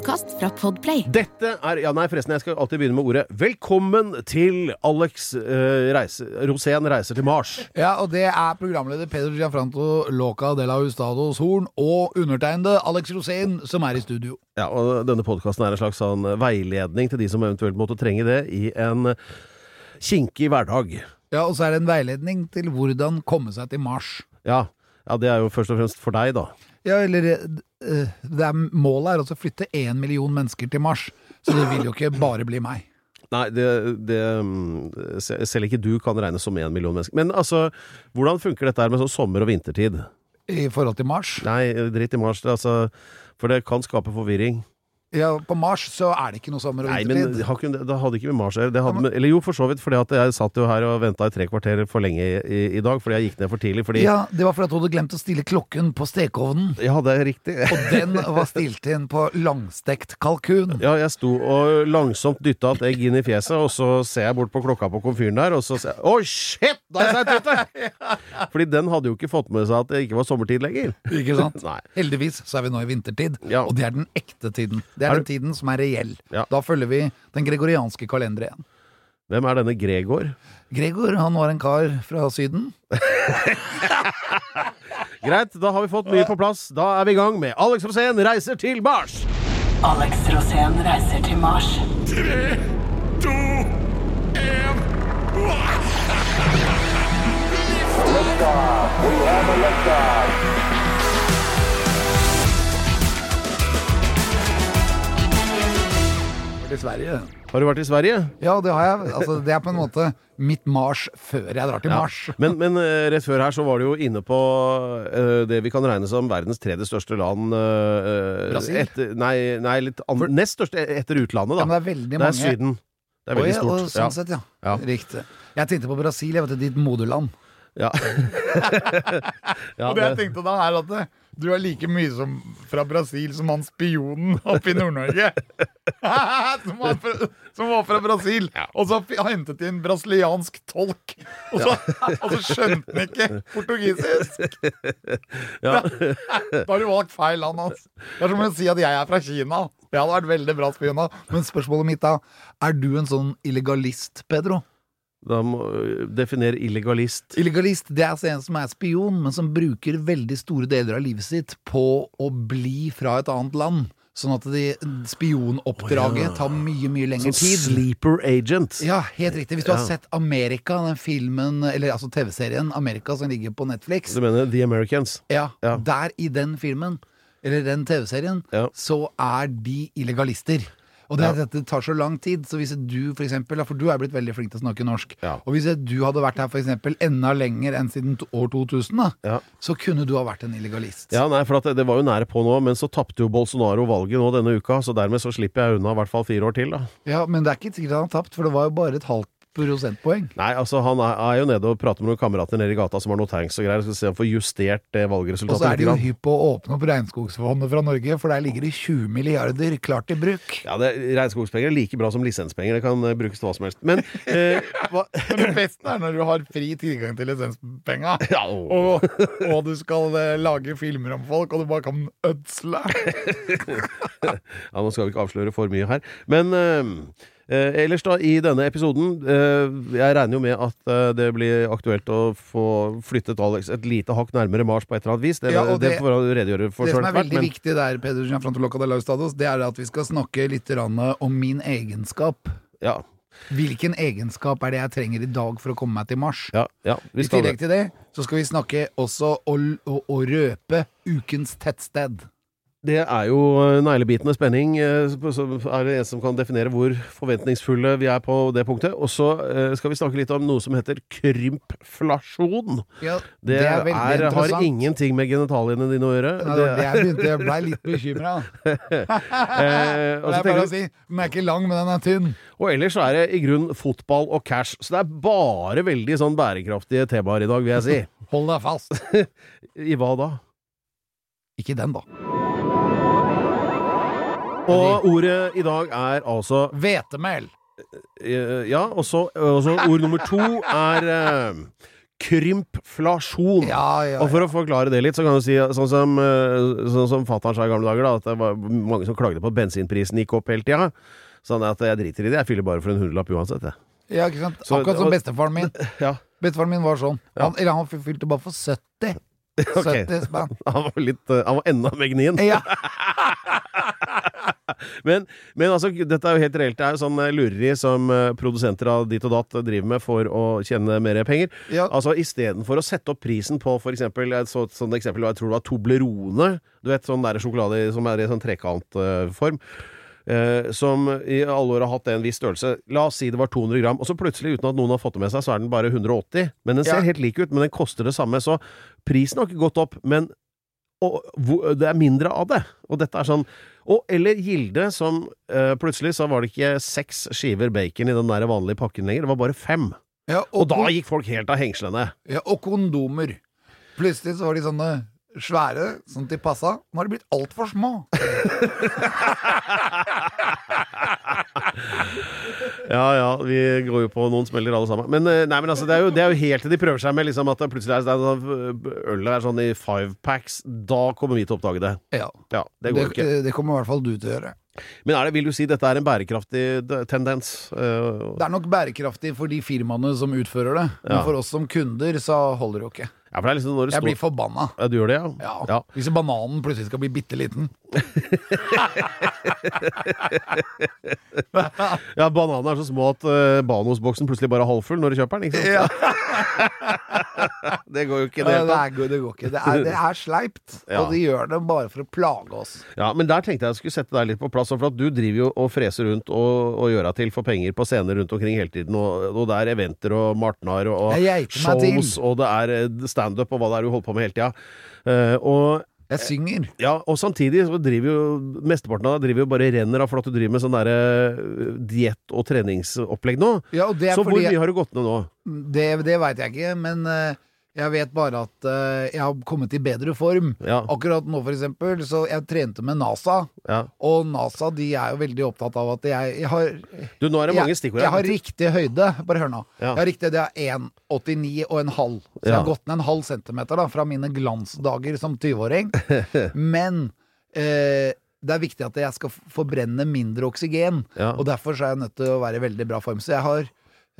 Podkast fra Podplay. Dette er Ja, nei, forresten, jeg skal alltid begynne med ordet Velkommen til Alex eh, reise, Rosén reiser til Mars. Ja, og det er programleder Pedro Gianfranto Loca de la Hustados Horn og undertegnede Alex Rosén som er i studio. Ja, og Denne podkasten er en slags sånn veiledning til de som eventuelt måtte trenge det i en kinkig hverdag. Ja, Og så er det en veiledning til hvordan komme seg til Mars. Ja, ja, det er jo først og fremst for deg, da. Ja, eller er, Målet er altså å flytte én million mennesker til Mars, så det vil jo ikke bare bli meg. Nei, det, det Selv ikke du kan regnes som én million mennesker. Men altså, hvordan funker dette her med sånn sommer- og vintertid? I forhold til Mars. Nei, dritt i Mars, altså. For det kan skape forvirring. Ja, På Mars så er det ikke noe sommer- og Nei, men vintertid. det har ikke- det hadde ikke med Mars å gjøre. Det hadde med- Eller jo, for så vidt, fordi at jeg satt jo her og venta i tre kvarter for lenge i, i, i dag, fordi jeg gikk ned for tidlig. Fordi Ja, Det var fordi at du hadde glemt å stille klokken på stekeovnen. Ja, det er riktig. Og den var stilt inn på langstekt kalkun. Ja, jeg sto og langsomt dytta et egg inn i fjeset, og så ser jeg bort på klokka på komfyren der, og så ser jeg Å, shit! Da er jeg ute! Fordi den hadde jo ikke fått med seg at det ikke var sommertid lenger. Ikke sant? Nei. Heldigvis så er vi nå i vintertid, Ja. og det er den ekte tiden. Det er, Er den tiden som er reell. Ja. Da følger vi den gregorianske kalender igjen. Hvem er denne Gregor? Gregor han var en kar fra Syden. Greit, da har vi fått mye på plass. Da er vi i gang med Alex Rosén reiser til Mars! Alex Rosén reiser til Mars. Til Sverige. Har du vært i Sverige? Ja, det har jeg. Altså, det er på en måte mitt Mars før jeg drar til Mars. Men, men eh, rett før her så var du jo inne på uh, det vi kan regne som verdens tredje største land eh, Brasil? Etter, nei, nei litt an, nest største etter utlandet, da. Ja, men det er veldig mange. det er. Syden. Det er veldig stort. Og sånn sett, ja. Ja. Riktig. Jeg tenkte på Brasil, jeg vet det, ditt moderland. ja. ja, Og det jeg tenkte da, er at det, du er like mye som fra Brasil som han spionen oppe i Nord-Norge. som, var fra, som var fra Brasil. Og så hentet de en brasiliansk tolk. Og så, og så skjønte han ikke portugisisk. Da, Da har du valgt feil land. Altså. Det er som å si at jeg er fra Kina. Jeg hadde vært veldig bra spion. Men spørsmålet mitt da, er du en sånn illegalist, Pedro? Da må definer illegalist. Illegalist det er altså en som er spion, men som bruker veldig store deler av livet sitt på å bli fra et annet land. Sånn at de, spionoppdraget tar mye, mye lengre Sånn tid. sleeper agent. Ja, helt riktig. Hvis du har sett Amerika, den filmen, eller altså TV-serien Amerika som ligger på Netflix, Du mener The Americans? ja, Ja. der i den filmen, eller den TV-serien, Ja. så er de illegalister. Og det, at dette tar så lang tid, så hvis du for eksempel, for du er blitt veldig flink til å snakke norsk, Ja. og hvis du hadde vært her for eksempel enda lenger enn siden år 2000, da, Ja. så kunne du ha vært en illegalist. Ja, nei, for at det, det var jo nære på nå, men så tapte jo Bolsonaro valget nå denne uka, så dermed så slipper jeg unna i hvert fall fire år til, da. Ja, men det er ikke sikkert han har tapt, for det var jo bare et halvt prosentpoeng. Nei, altså han er, er jo nede og prater med noen kamerater nede i gata som har noe tanks og greier, skal se om han får justert det Og så er de jo hypp på å åpne opp Regnskogsfondet fra Norge, for der ligger det 20 milliarder klart til bruk. Ja, det, Regnskogspenger er like bra som lisenspenger. Det kan eh, brukes til hva som helst. Men eh, hva Men det beste er når du har fri tilgang til lisenspenga, Ja, og, og du skal eh, lage filmer om folk, og du bare kan ødsle. Ja, nå skal vi ikke avsløre for mye her. Men eh, eh, ellers, da, i denne episoden eh, Jeg regner jo med at eh, det blir aktuelt å få flyttet Alex et lite hakk nærmere Mars på et eller annet vis. Det, Ja, og det, det- får han redegjøre for Det som selv er hvert, veldig men- viktig der, Peder Gianfrantoloca de Laustados, det er at vi skal snakke litt grann om min egenskap. Ja, Hvilken egenskap er det jeg trenger i dag for å komme meg til Mars? ja, ja, vi I skal tillegg det. til det, så skal vi snakke også å, å, å røpe ukens tettsted. Det er jo eh, neglebitende spenning. eh, Så er det en som kan definere hvor forventningsfulle vi er på det punktet. Og så eh, skal vi snakke litt om noe som heter krympflasjon. Ja, Det, er, har ingenting med genitaliene dine å gjøre. Ja, det det jeg begynte, jeg blei litt bekymra. eh, Det er bare å si den er ikke lang, men den er tynn. og ellers så er det i grunn fotball og cash. Så det er bare veldig sånn bærekraftige temaer i dag, vil jeg si. Hold deg fast. I hva da? Ikke den, da. Og ordet i dag er altså Hvetemel. eh, Ja, og så ord nummer to er eh, krympflasjon. Ja, ja, Og for å forklare det litt, så kan du si sånn som, eh, sånn som fatter'n sa i gamle dager, da, at det var mange som klagde på at bensinprisen gikk opp hele tida. Sånn at jeg driter i det. Jeg fyller bare for en hundrelapp uansett, jeg. Ja, ikke sant? Så- Akkurat som bestefaren min. Ja. Bestefaren min var sånn. Ja. Han, eller han fylte bare for 70. Ok. 70 spenn. Han var litt eh, Han var enda mer gnien. Ja. Men, men altså, dette er jo helt reelt. Det er jo sånn eh, lureri som eh, produsenter av ditt og datt driver med for å tjene mer penger. Ja. Altså Istedenfor å sette opp prisen på for eksempel, et så, sånt eksempel, jeg tror det var Toblerone, du vet sånn der sjokolade som er i sånn trekantform. Uh, som i alle år har hatt en viss størrelse. La oss si det var 200 gram, og så plutselig, uten at noen har fått det med seg, så er den bare 180. Men den ser Ja. helt lik ut, men den koster det samme. Så prisen har ikke gått opp, men og, det er mindre av det. Og dette er sånn og, Eller Gilde, som eh, plutselig så var det ikke seks skiver bacon i den der vanlige pakken lenger, det var bare fem. Ja, Og da gikk folk helt av hengslene. ja, og kondomer. Plutselig så var de sånne svære, sånn at de passa. Nå har de blitt altfor små. Ja ja, vi går jo på noen smeller alle sammen. Men, eh, nei, men altså, det, er jo, det er jo helt til de prøver seg med liksom, at plutselig er, sånn, ølet er sånn i five packs. Da kommer vi til å oppdage det. Ja. Ja, det Det, det kommer i hvert fall du til å gjøre. Men det, vil du si dette er en bærekraftig tendens? Eh, Det er nok bærekraftig for de firmaene som utfører det, men Ja. for oss som kunder så holder det jo ikke. Ja, for det er liksom når det Jeg står blir forbanna. ja, Du gjør det, ja? Ja. Hvis bananen plutselig skal bli bitte liten. Ja, Bananer er så små at uh, Banosboksen plutselig bare er halvfull når du kjøper den. ikke sant? det går jo ikke det det, er, det går ikke. Det er, det er sleipt, Ja. og de gjør det bare for å plage oss. Ja, Men der tenkte jeg jeg skulle sette deg litt på plass. For at du driver jo og freser rundt og, og gjør deg til for penger på scener rundt omkring hele tiden. Og, og det er eventer og martnar og, shows, og det er eh, standup og hva det er du holder på med hele tida. Uh, og Jeg synger. Ja, og samtidig så driver jo mesteparten av deg driver jo bare renner av for at du driver med sånn derre øh, diett- og treningsopplegg nå. Ja, og det Så hvor fordi mye har du gått ned nå? Det, det veit jeg ikke, men eh, jeg vet bare at uh, jeg har kommet i bedre form. Ja. Akkurat nå, for eksempel, så jeg trente med NASA, ja. og NASA de er jo veldig opptatt av at jeg, jeg har Du, nå er det mange stikkord jeg har riktig høyde. Bare hør nå. Ja. Jeg har riktig, det er 1,89 og en halv. Så jeg har gått ned en halv centimeter da, fra mine glansdager som 20-åring. Men uh, det er viktig at jeg skal forbrenne mindre oksygen. Og derfor så er jeg nødt til å være i veldig bra form. Så jeg har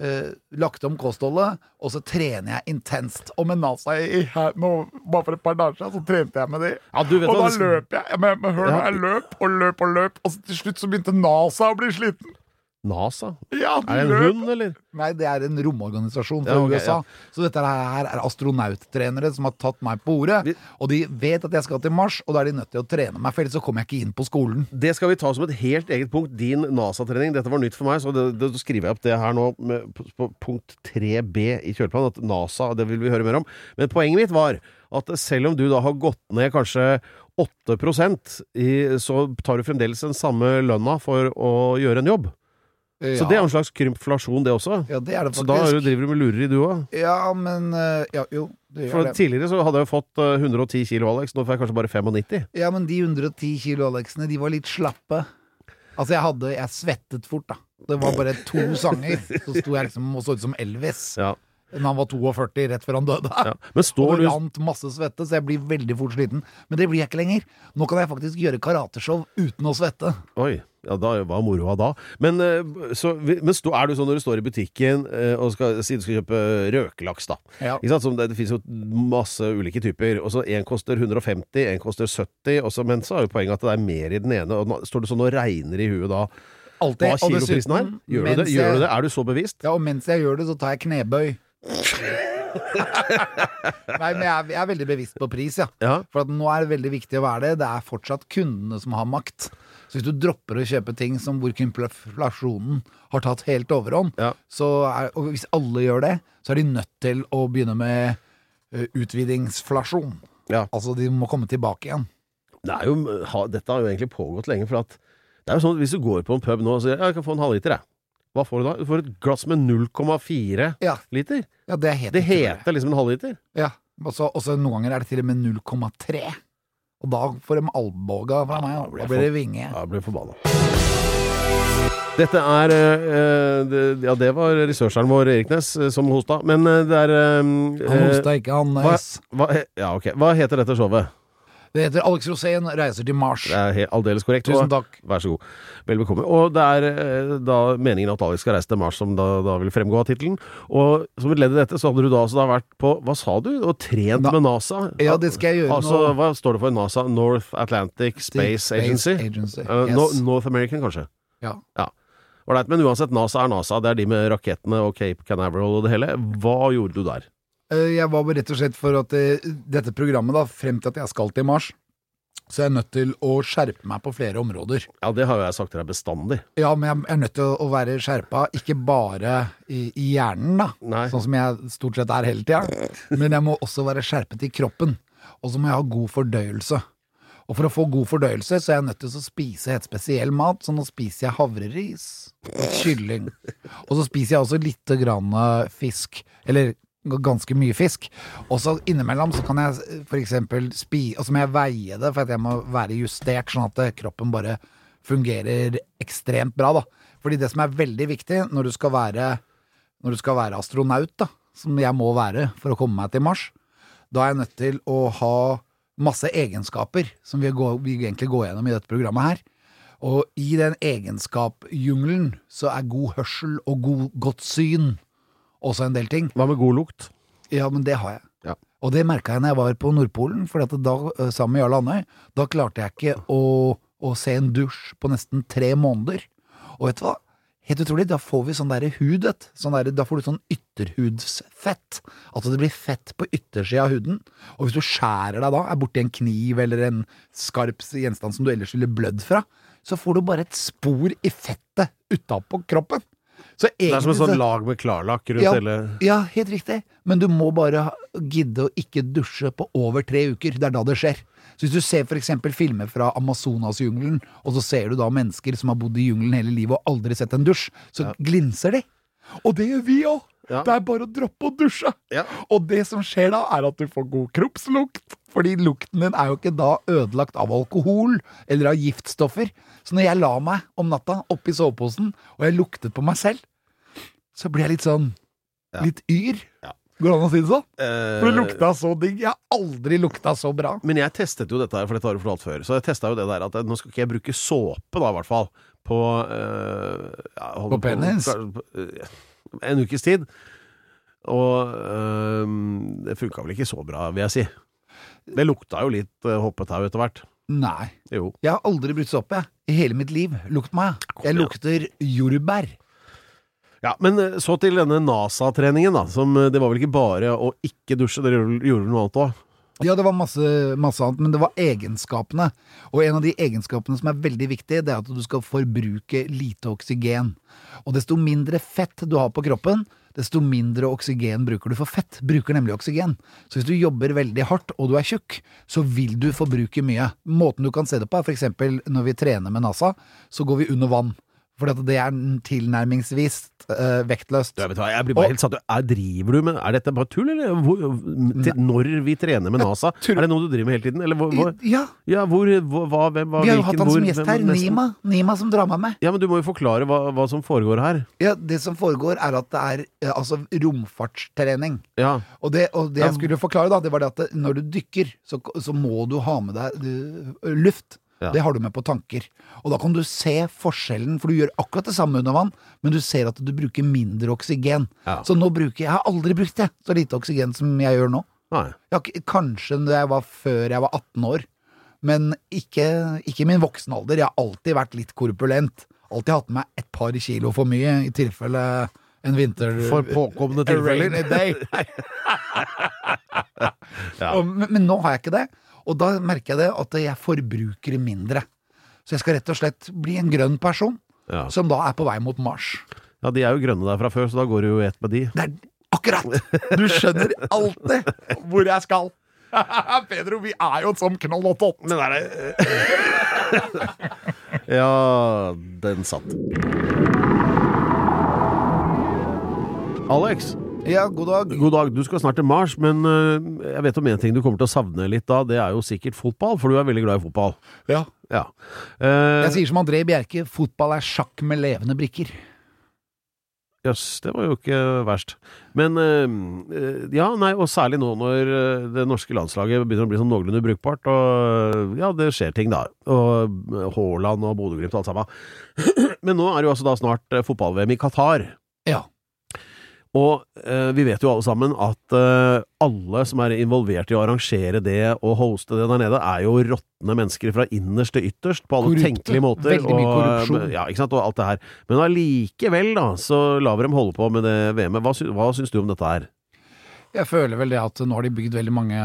eh, lagt om kostholdet, og så trener jeg intenst. Og med NASA i, her, nå, bare for et par dager siden, så trente jeg med de. Ja, du vet og da løp jeg. Men, men hør Ja. jeg løp og løp og løp, og så til slutt så begynte NASA å bli sliten. NASA? Ja, Er det en hund, eller? Nei, det er en romorganisasjon fra Ja, okay, USA. ja. Så dette her er astronauttrenere som har tatt meg på ordet. Vi- Og de vet at jeg skal til Mars, og da er de nødt til å trene meg, for ellers så kommer jeg ikke inn på skolen. Det skal vi ta som et helt eget punkt. Din NASA-trening. Dette var nytt for meg, så det, det, det skriver jeg opp det her nå med, på, på punkt 3b i kjøleplanen. At NASA, det vil vi høre mer om. Men poenget mitt var at selv om du da har gått ned kanskje 8 i, så tar du fremdeles den samme lønna for å gjøre en jobb. Så det er jo en slags krympflasjon, det også. Ja, det er det faktisk. Så da er driver du med lureri, du òg. Ja, men eh, Ja, jo, det For det. tidligere så hadde jeg jo fått eh, 110 kilo, Alex. Nå får jeg kanskje bare 95. Ja, men de 110 kilo Alexene, de var litt slappe. Altså, jeg hadde Jeg svettet fort, da. Det var bare to sanger. Så sto jeg liksom og så ut som Elvis. Ja. Men han var 42 rett før han døde. Ja. Men Og står det du rant masse svette, så jeg blir veldig fort sliten. Men det blir jeg ikke lenger. Nå kan jeg faktisk gjøre karateshow uten å svette. Oi, ja, da var moroa da. Men, eh, så, men stå, er du sånn når du står i butikken eh, og skal, si du skal kjøpe røkelaks, da. Ja. Det, det finnes jo masse ulike typer. Og så En koster 150, en koster 70, og så, men så er jo poenget at det er mer i den ene. Og står du sånn og regner i huet da Alltid. hva er kiloprisen er? dessuten, Gjør du det? Gjør jeg- du det? Er du så bevisst? Ja, og mens jeg gjør det, så tar jeg knebøy. Nei, men jeg er, jeg er veldig bevisst på pris, ja. Ja. For at nå er det veldig viktig å være det. Det er fortsatt kundene som har makt. Så hvis du dropper å kjøpe ting som hvor inflasjonen har tatt helt overhånd, Ja. så er, og hvis alle gjør det, så er de nødt til å begynne med uh, utvidingsflasjon. Ja. Altså, de må komme tilbake igjen. Det jo, ha, dette har jo egentlig pågått lenge. For at det er jo sånn at Hvis du går på en pub nå og sier jeg kan få en halvliter, jeg. Hva får du da? Du får et glass med 0,4 Ja, liter. ja det heter Det heter liksom en halvliter. Ja, og så noen ganger er det til og med 0,3. Og da får de alboga fra meg, og da blir det vinge. Ja, jeg ble forbanna. Dette er eh, det, Ja, det var researcheren vår, Erik Næss, eh, som hosta. Men eh, det er eh, Han hosta ikke, han hva, Nøys. hva, he- ja, ok. Hva heter dette showet? Det heter Alex Rosén reiser til Mars. Det er helt, aldeles korrekt. Tusen og- Vær så god. Vel bekomme. Og det er eh, da meningen at Alex skal reise til Mars, som da, da vil fremgå av tittelen. Og som et ledd i dette, så hadde du da altså da vært på Hva sa du? Og trent Na- med NASA? Ja, det skal jeg gjøre altså, nå. Hva står det for NASA? North Atlantic Space, Space Agency? Agency, Uh, yes. no, North American, kanskje? Ja. Ålreit, men uansett, NASA er NASA. Det er de med rakettene og Cape Canaveral og det hele. Hva gjorde du der? Eh, Jeg var bare rett og slett for at eh, dette programmet, da, frem til at jeg skal til Mars, så er jeg nødt til å skjerpe meg på flere områder. Ja, det har jo jeg sagt til deg bestandig. Ja, men jeg er nødt til å være skjerpa, ikke bare i, i hjernen, da, Nei. sånn som jeg stort sett er hele tida, men jeg må også være skjerpet i kroppen. Og så må jeg ha god fordøyelse. Og for å få god fordøyelse, så er jeg nødt til å spise helt spesiell mat, så nå spiser jeg havreris, og kylling, og så spiser jeg også lite grann eh, fisk, eller ganske mye fisk. Og så innimellom så kan jeg f.eks. spi... Og så må jeg veie det, for at jeg må være justert, sånn at eh, kroppen bare fungerer ekstremt bra, da. Fordi det som er veldig viktig når du skal være, du skal være astronaut, da, som jeg må være for å komme meg til Mars, da er jeg nødt til å ha masse egenskaper som vi, går, vi egentlig går gjennom i dette programmet her. Og i den egenskapjungelen så er god hørsel og god, godt syn også en del ting. Hva med god lukt? Ja, men det har jeg. Ja. Og det merka jeg når jeg var på Nordpolen, for da, eh, sammen med Jarl Andøy, da klarte jeg ikke å, å se en dusj på nesten tre måneder. Og vet du hva? Helt utrolig, da får vi sånn derre hud, du. sånn der, Da får du sånn ytterhudsfett. Altså det blir fett på yttersida av huden. Og hvis du skjærer deg da, er borti en kniv eller en skarp gjenstand som du ellers ville blødd fra, så får du bare et spor i fettet utapå kroppen. Så Det er som egentlig et sånt lag med klarlakk rundt ja, hele ja, helt riktig. Men du må bare gidde å ikke dusje på over tre uker. Det er da det skjer. Så hvis du ser eksempel filmer fra Amazonasjungelen, og så ser du da mennesker som har bodd i jungelen hele livet og aldri sett en dusj, så glinser de. Og det gjør vi òg! Ja. Det er bare å droppe å dusje. Ja. Og det som skjer da, er at du får god kroppslukt. Fordi lukten din er jo ikke da ødelagt av alkohol eller av giftstoffer. Så når jeg la meg om natta oppi soveposen, og jeg luktet på meg selv, så ble jeg litt sånn Ja. Litt yr. Ja. Går det an å si det sånn? Eh, For det lukta så digg. Jeg har aldri lukta så bra. Men jeg testet jo dette her, for dette har du fortalt før. Så jeg testa jo det der at eh, nå skal ikke jeg bruke såpe, da, i hvert fall. På eh, ja, På penis? på- eh, En ukes tid. Og øh, det funka vel ikke så bra, vil jeg si. Det lukta jo litt øh, hoppetau etter hvert. Nei. Jo. Jeg har aldri brukt opp jeg. I hele mitt liv. Lukt meg. Jeg lukter jordbær. Ja, Men eh, så til denne NASA-treningen, da. Som, eh, det var vel ikke bare å ikke dusje, dere gjorde vel noe annet òg? Ja, det var masse, masse annet, men det var egenskapene. Og en av de egenskapene som er veldig viktig, det er at du skal forbruke lite oksygen. Og desto mindre fett du har på kroppen, desto mindre oksygen bruker du. For fett bruker nemlig oksygen. Så hvis du jobber veldig hardt, og du er tjukk, så vil du forbruke mye. Måten du kan se det på, er eksempel når vi trener med NASA, så går vi under vann. For det er tilnærmingsvis uh, vektløst. Jeg, vet jeg blir bare Og- helt satt. Er, driver du med Er dette bare tull, eller? Hvor, til, når vi trener med NASA? Er det noe du driver med hele tiden? Eller hvor, hvor, Ja, ja, hvor, hva, hvem, hva, vi har jo hatt han som gjest her. Nima. Nima som drar meg med. Ja, men du må jo forklare hva, hva som foregår her. Ja, Det som foregår, er at det er eh, altså romfartstrening. Ja. Og det, og det jeg skulle forklare, da, det var det at når du dykker, så, så må du ha med deg du, luft. Ja. Det har du med på tanker. Og da kan du se forskjellen, for du gjør akkurat det samme under vann, men du ser at du bruker mindre oksygen. Ja. Så nå bruker jeg Jeg har aldri brukt det, så lite oksygen som jeg gjør nå. Jeg kanskje da jeg var før jeg var 18 år, men ikke, ikke i min voksen alder. Jeg har alltid vært litt korpulent. Alltid hatt med meg et par kilo for mye, i tilfelle en vinter... For rainy tilfeller. day. Ja. men, men nå har jeg ikke det, og da merker jeg det at jeg forbruker mindre. Så jeg skal rett og slett bli en grønn person, Ja. som da er på vei mot Mars. ja, de er jo grønne der fra før, så da går det jo i ett med de. Det er akkurat! Du skjønner alltid hvor jeg skal. Pedro, vi er jo som knoll og tott. Men er det Ja, den satt. Alex, Ja, god dag. God dag. Du skal snart til Mars, men øh, jeg vet om en ting du kommer til å savne litt da. Det er jo sikkert fotball, for du er veldig glad i fotball. Ja. Ja. Uh, Jeg sier som André Bjerke, fotball er sjakk med levende brikker. Jøss, det var jo ikke verst. Men øh, ja, nei, og særlig nå når det norske landslaget begynner å bli sånn noenlunde brukbart, og ja, det skjer ting da. Og Haaland og Bodø-Glimt og alt sammen. Men nå er det jo altså da snart fotball-VM i Qatar. Ja. Og eh, vi vet jo alle sammen at eh, alle som er involvert i å arrangere det og hoste det der nede, er jo råtne mennesker fra innerst til ytterst på alle Korrupte. tenkelige måter. Veldig mye og, korrupsjon. Ja, ikke sant, og alt det her. Men allikevel, da, så lar vi dem holde på med det VM-et. Hva, sy hva syns du om dette her? Jeg føler vel det at nå har de bygd veldig mange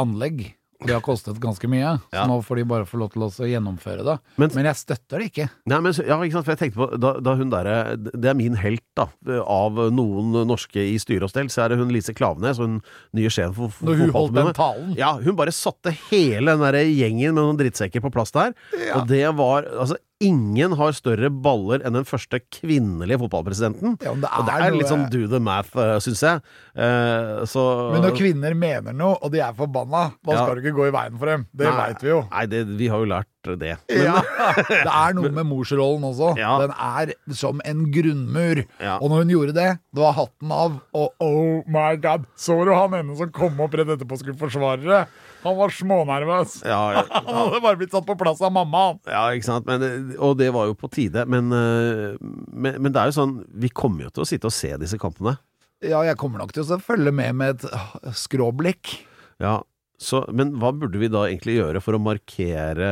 anlegg. Det har kostet ganske mye, Ja. så nå får de bare få lov til å gjennomføre det. Men- Men, jeg støtter det ikke. Nei, men, ja, ikke sant, for jeg tenkte på da, da hun derre Det er min helt, da, av noen norske i styre og stell, så er det hun Lise Klavenes, hun nye sjefen for fotballforbundet. Når hun holdt den talen. Ja, hun bare satte hele den der gjengen med noen drittsekker på plass der. Og det var Altså, ingen har større baller enn den første kvinnelige fotballpresidenten. Ja, det og det er litt sånn do the math, uh, syns jeg. Uh, så Men når kvinner mener noe, og de er forbanna, da Ja. skal du ikke gå i veien for dem. Det veit vi jo. Nei, det, vi har jo lært det. Men, Ja, Det er noe med morsrollen også. Ja. Den er som en grunnmur. Ja. Og når hun gjorde det, det var hatten av. Og oh my god, så du han ene som kom opp rett etterpå og skulle forsvare det? Han var smånervøs. ja, Han hadde bare blitt satt på plass av mamma. Ja, ikke sant. Men, og det var jo på tide. Men, eh, men, men det er jo sånn Vi kommer jo til å sitte og se disse kampene. Ja, jeg kommer nok til å følge med med et ah, skråblikk. Ja, så, men hva burde vi da egentlig gjøre for å markere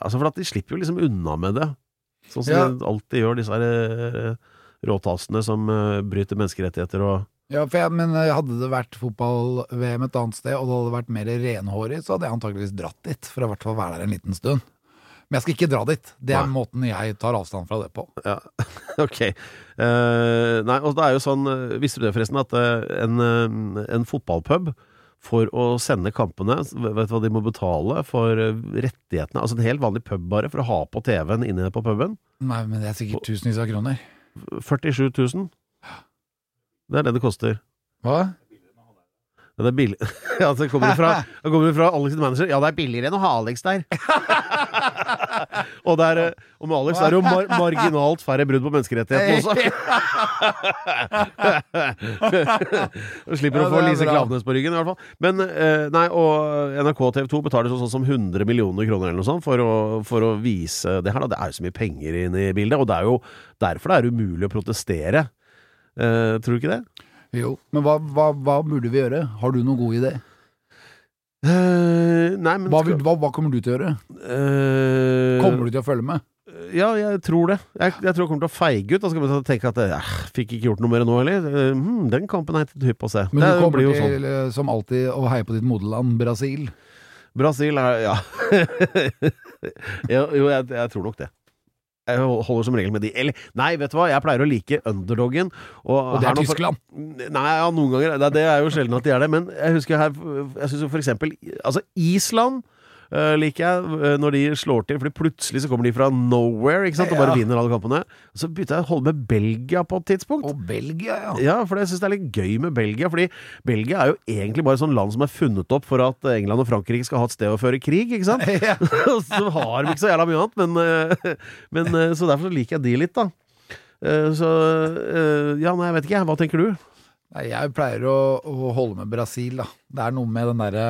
Altså, for at de slipper jo liksom unna med det. Sånn som Ja. de alltid gjør, disse her eh, råtassene som eh, bryter menneskerettigheter og Ja, for jeg, men eh, Hadde det vært fotball-VM et annet sted, og det hadde vært mer renhårig, så hadde jeg antakeligvis dratt dit, for å i hvert fall være der en liten stund. Men jeg skal ikke dra dit. Det er Nei. måten jeg tar avstand fra det på. Ja, ok. Uh, nei, og det er jo sånn Visste du det forresten, at en, en fotballpub for å sende kampene, vet du hva de må betale for eh, rettighetene? Altså en helt vanlig pub bare, for å ha på TV-en inne på puben? Nei, men det er sikkert tusenvis av kroner. 47 000. Det er det det koster. Hva? Ja, det er billig. ja, så kommer fra, det kommer fra Alex manager. Ja, det er billigere enn å ha Alex der. og, det er, eh, og med Alex er det jo mar marginalt færre brudd på menneskerettighetene også. Du slipper å få Lise Klavnes Klaveness på ryggen, i hvert fall. Men eh, nei, og NRK og TV 2 betaler sånn som 100 millioner kroner eller noe sånt for å, for å vise det her. Da. Det er jo så mye penger inne i bildet, og det er jo derfor det er umulig å protestere. Eh, tror du ikke det? Jo. Men hva, hva, hva burde vi gjøre? Har du noen god idé? Eh, nei, men Hva, hva, hva kommer du til å gjøre? Uh, Kommer du til å følge med? Ja, jeg tror det. Jeg, jeg tror jeg kommer til å feige ut. Da skal man tenke at jeg fikk ikke gjort noe mer nå heller. Eh, hmm, den kampen er ikke hypp på å se. Men det du kommer til, sånn. eh, som alltid, å heie på ditt moderland, Brasil. Brasil er Ja. jo jeg, jeg tror nok det. Jeg holder som regel med de. Eller, nei, vet du hva, jeg pleier å like underdogen. Og, Og det er for- Tyskland. Nei, ja, noen ganger. Det, det er jo sjelden at de er det. Men jeg husker her Jeg syns jo for eksempel Altså, Island eh, liker jeg eh, når de slår til, Fordi plutselig så kommer de fra nowhere ikke sant, og bare vinner alle kampene. Så begynte jeg å holde med Belgia på et tidspunkt. Og Belgia, ja. Ja, for jeg syns det er litt gøy med Belgia. Fordi Belgia er jo egentlig bare et sånt land som er funnet opp for at England og Frankrike skal ha et sted å føre krig, ikke sant? Ja. Så har de ikke så jævla mye annet, men, eh, men eh, Så derfor så liker jeg de litt, da. Eh, Så eh, Ja, nei, jeg vet ikke. Hva tenker du? Nei, jeg pleier å, å holde med Brasil, da. Det er noe med den derre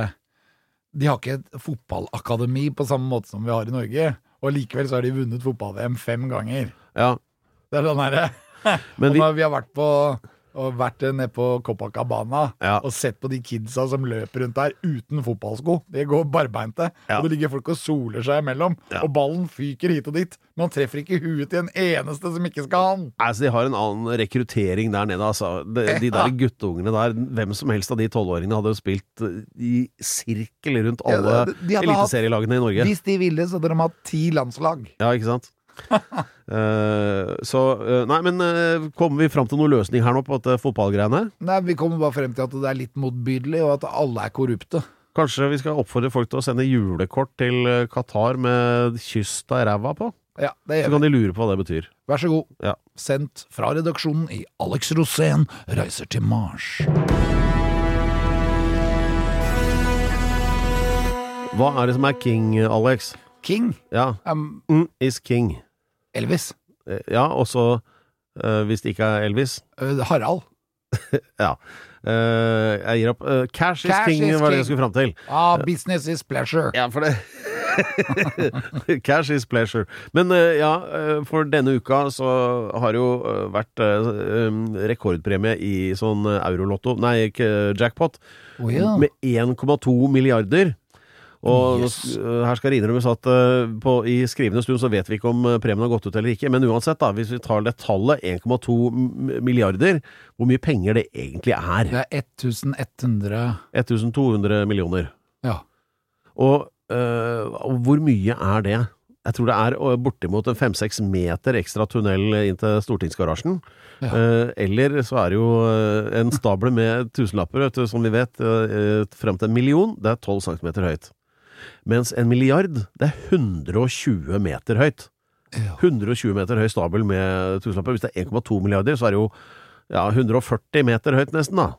De har ikke et fotballakademi på samme måte som vi har i Norge. Og likevel så har de vunnet fotball-VM fem ganger. Ja, Det er sånn herre vi vi har vært på og vært nede på Copacabana Ja. og sett på de kidsa som løper rundt der uten fotballsko. De går barbeinte, Ja. og det ligger folk og soler seg imellom. Ja. Og ballen fyker hit og dit, men han treffer ikke huet til en eneste som ikke skal ha den. Altså, de har en annen rekruttering der nede, altså. De, de der guttungene der, hvem som helst av de tolvåringene hadde jo spilt eh, i sirkel rundt alle eliteserielagene i Norge. Hvis de ville, så hadde de hatt ti landslag. Ja, ikke sant? Eh, så eh, Nei, men eh, kommer vi fram til noen løsning her nå på dette fotballgreiene? Nei, Vi kommer bare frem til at det er litt motbydelig, og at alle er korrupte. Kanskje vi skal oppfordre folk til å sende julekort til Qatar med kyst av ræva på? Ja, det Så kan de lure på hva det betyr. Vær så god. Ja. Sendt fra redaksjonen i Alex Rosén reiser til Mars. Hva er det som er king, Alex? King. Ja, Um, mm, is king. Elvis. Eh, Ja, og så uh, hvis det ikke er Elvis Uh, Harald. Ja. Uh, jeg gir opp. Cash, Cash is king is var det jeg skulle fram til. Ah, business is pleasure. Ja, for det Cash is pleasure. Men ja, for denne uka så har det jo vært rekordpremie i sånn eurolotto, nei, ikke jackpot, Oh, ja. med 1,2 milliarder. Og Yes. eh, her skal det innrømmes at på, i skrivende stund så vet vi ikke om eh, premien har gått ut eller ikke, men uansett, da, hvis vi tar det tallet, 1,2 milliarder, hvor mye penger det egentlig er? Det er 1100 1200 millioner. Ja. Og, øh, hvor mye er det? Jeg tror det er bortimot en fem-seks meter ekstra tunnel inn til stortingsgarasjen. Ja. Eller så er det jo en stable med tusenlapper, som vi vet, frem til en million, det er 12 centimeter høyt. Mens en milliard, det er 120 meter høyt. Ja. 120 meter høy stabel med tusenlapper. Hvis det er 1,2 milliarder, så er det jo ja, 140 meter høyt nesten, da.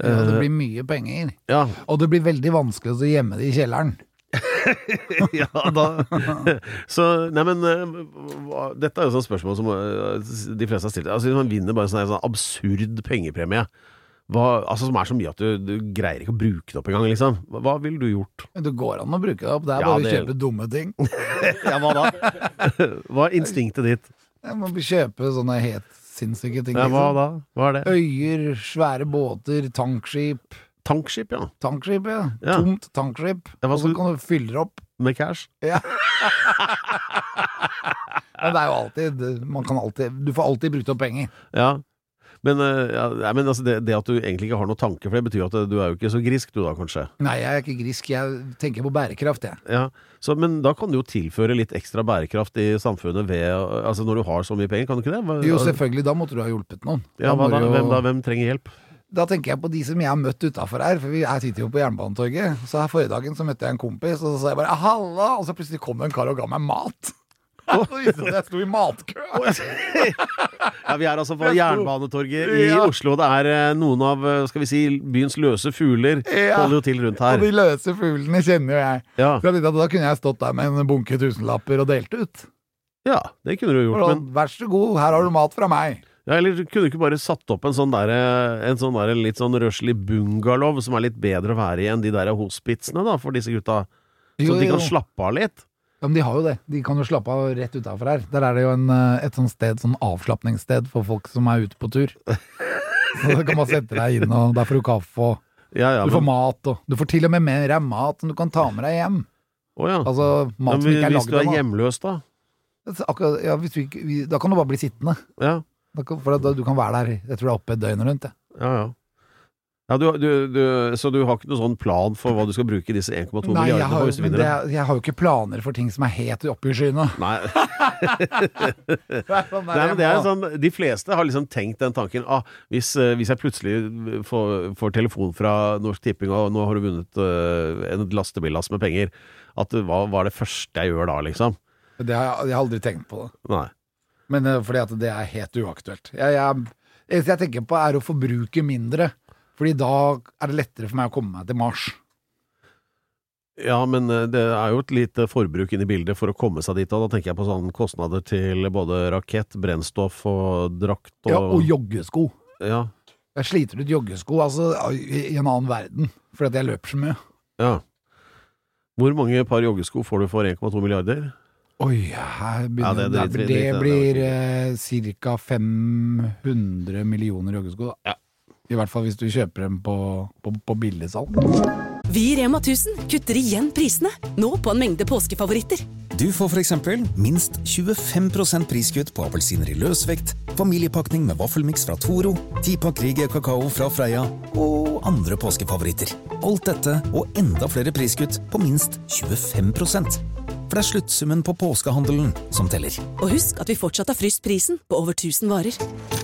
ja, det Eh, blir mye penger. ja, Og det blir veldig vanskelig å gjemme det i kjelleren. ja, da Så, nei, men eh, Dette er jo sånn spørsmål som eh, de fleste har stilt. Altså, man vinner bare en sånn, sånn absurd pengepremie, hva, altså, som er så mye at du, du greier ikke å bruke det opp engang, liksom. Hva, hva ville du gjort? Det går an å bruke det opp. Det er bare å det- kjøpe dumme ting. Ja, hva da? hva er instinktet ditt? Jeg må kjøpe sånne helt sinnssyke ting. Ja, hva liksom. da? Hva er det? Øyer, svære båter, tankskip. Tankskip, ja. Tankskip, ja. Ja. Tomt tankskip. Ja, hva og så skal- kan du fylle det opp. Med cash. Ja. Men det er jo alltid Man kan alltid Du får alltid brukt opp penger. Ja. Men, eh, ja, men altså, det, det at du egentlig ikke har noen tanke, for det betyr at du er jo ikke så grisk du da, kanskje. Nei, jeg er ikke grisk. Jeg tenker på bærekraft, jeg. Ja, så, Men da kan du jo tilføre litt ekstra bærekraft i samfunnet ved Altså når du har så mye penger, kan du ikke det? Hva- Jo, selvfølgelig. Da måtte du ha hjulpet noen. Ja, Da da? jo- Hvem da? Hvem trenger hjelp? Da tenker jeg på de som jeg har møtt utafor her, for vi jeg sitter jo på Jernbanetorget. Så her forrige dagen så møtte jeg en kompis, og så sa jeg bare 'halla', og så plutselig kom det en kar og ga meg mat. Og så viste det seg at jeg sto i matkø. Ja, Vi er altså på Jernbanetorget i Ja. Oslo. Det er eh, noen av eh, skal vi si, byens løse fugler Ja. holder jo til rundt Og her. de løse fuglene kjenner jo jeg. Ja, Så jeg at Da kunne jeg stått der med en bunke tusenlapper og delt ut. ja det kunne du gjort. Men Vær så god, her har du mat fra meg. ja, eller kunne du ikke bare satt opp en sånn der, eh, en sånn der litt sånn røslig bungalow som er litt bedre å være i enn de der hospitsene, da, for disse gutta? Så Jo, de kan slappe av litt? Ja, men de har jo det. De kan jo slappe av rett utafor her. Der er det jo en, eh, et sånt sted, sånn avslapningssted for folk som er ute på tur. Så da kan man sette deg inn, og der får du kaffe, og Ja, ja, du får men, mat, og du får til og med mer mat som du kan ta med deg hjem. å, ja. Altså Ja, mat som men ikke er hvis du er hjemløs, da? Akkurat, ja, du ikke, da kan du bare bli sittende. Ja, Da for da, du kan være der jeg tror det er oppe døgnet rundt. jeg. ja. ja. Ja, du, du, du, så du har ikke noen sånn plan for hva du skal bruke disse 1,2 milliardene på hvis du vinner er- jeg har jo ikke planer for ting som er helt oppe i skyene. Nei. sånn Nei, men det er sånn, De fleste har liksom tenkt den tanken ah, hvis, eh, hvis jeg plutselig får, får telefon fra Norsk Tipping og nå har du vunnet uh, en lastebillass med penger, at hva, hva var det første jeg gjør da, liksom? Det har jeg, jeg har aldri tenkt på det. Nei. Men uh, fordi at det er helt uaktuelt. Jeg, jeg, det jeg tenker på er å forbruke mindre. Fordi da er det lettere for meg å komme meg til Mars. Ja, men eh, det er jo et lite forbruk Inni i bildet for å komme seg dit, og da tenker jeg på sånne kostnader til både rakett, brennstoff og drakt og Ja, og joggesko. Ja. Jeg sliter ut joggesko altså, i en annen verden, fordi at jeg løper så mye. ja. Hvor mange par joggesko får du for 1,2 milliarder? Oi, her begynner, Ja, det det, det, det blir eh, ca. 500 millioner joggesko. Da. Ja. I hvert fall hvis du kjøper dem på, på, på billigsalg. Vi i Rema 1000 kutter igjen prisene, nå på en mengde påskefavoritter. Du får for eksempel minst 25% priskutt på appelsiner i løsvekt, familiepakning med vaffelmiks fra Toro, 10-pakk Rieger kakao fra Freia og andre påskefavoritter. Alt dette og enda flere priskutt på minst 25% For det er sluttsummen på påskehandelen som teller. Og husk at vi fortsatt har fryst prisen på over 1000 varer.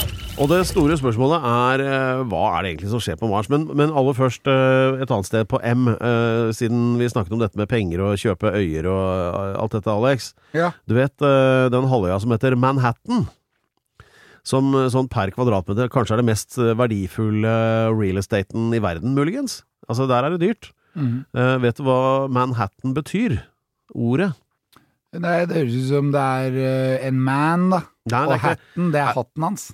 Og det store spørsmålet er eh, hva er det egentlig som skjer på Mars? Men, men aller først eh, et annet sted på M, eh, siden vi snakket om dette med penger og kjøpe øyer og alt dette, Alex. Ja. Du vet den halvøya som heter Manhattan? Som sånn per kvadratmeter kanskje er det mest verdifulle real estaten i verden, muligens. Altså, der er det dyrt. Mm. Vet du hva Manhattan betyr? Ordet? Nei, det høres ut som det er en man, da. Nei, og hatten, det er hatten hans.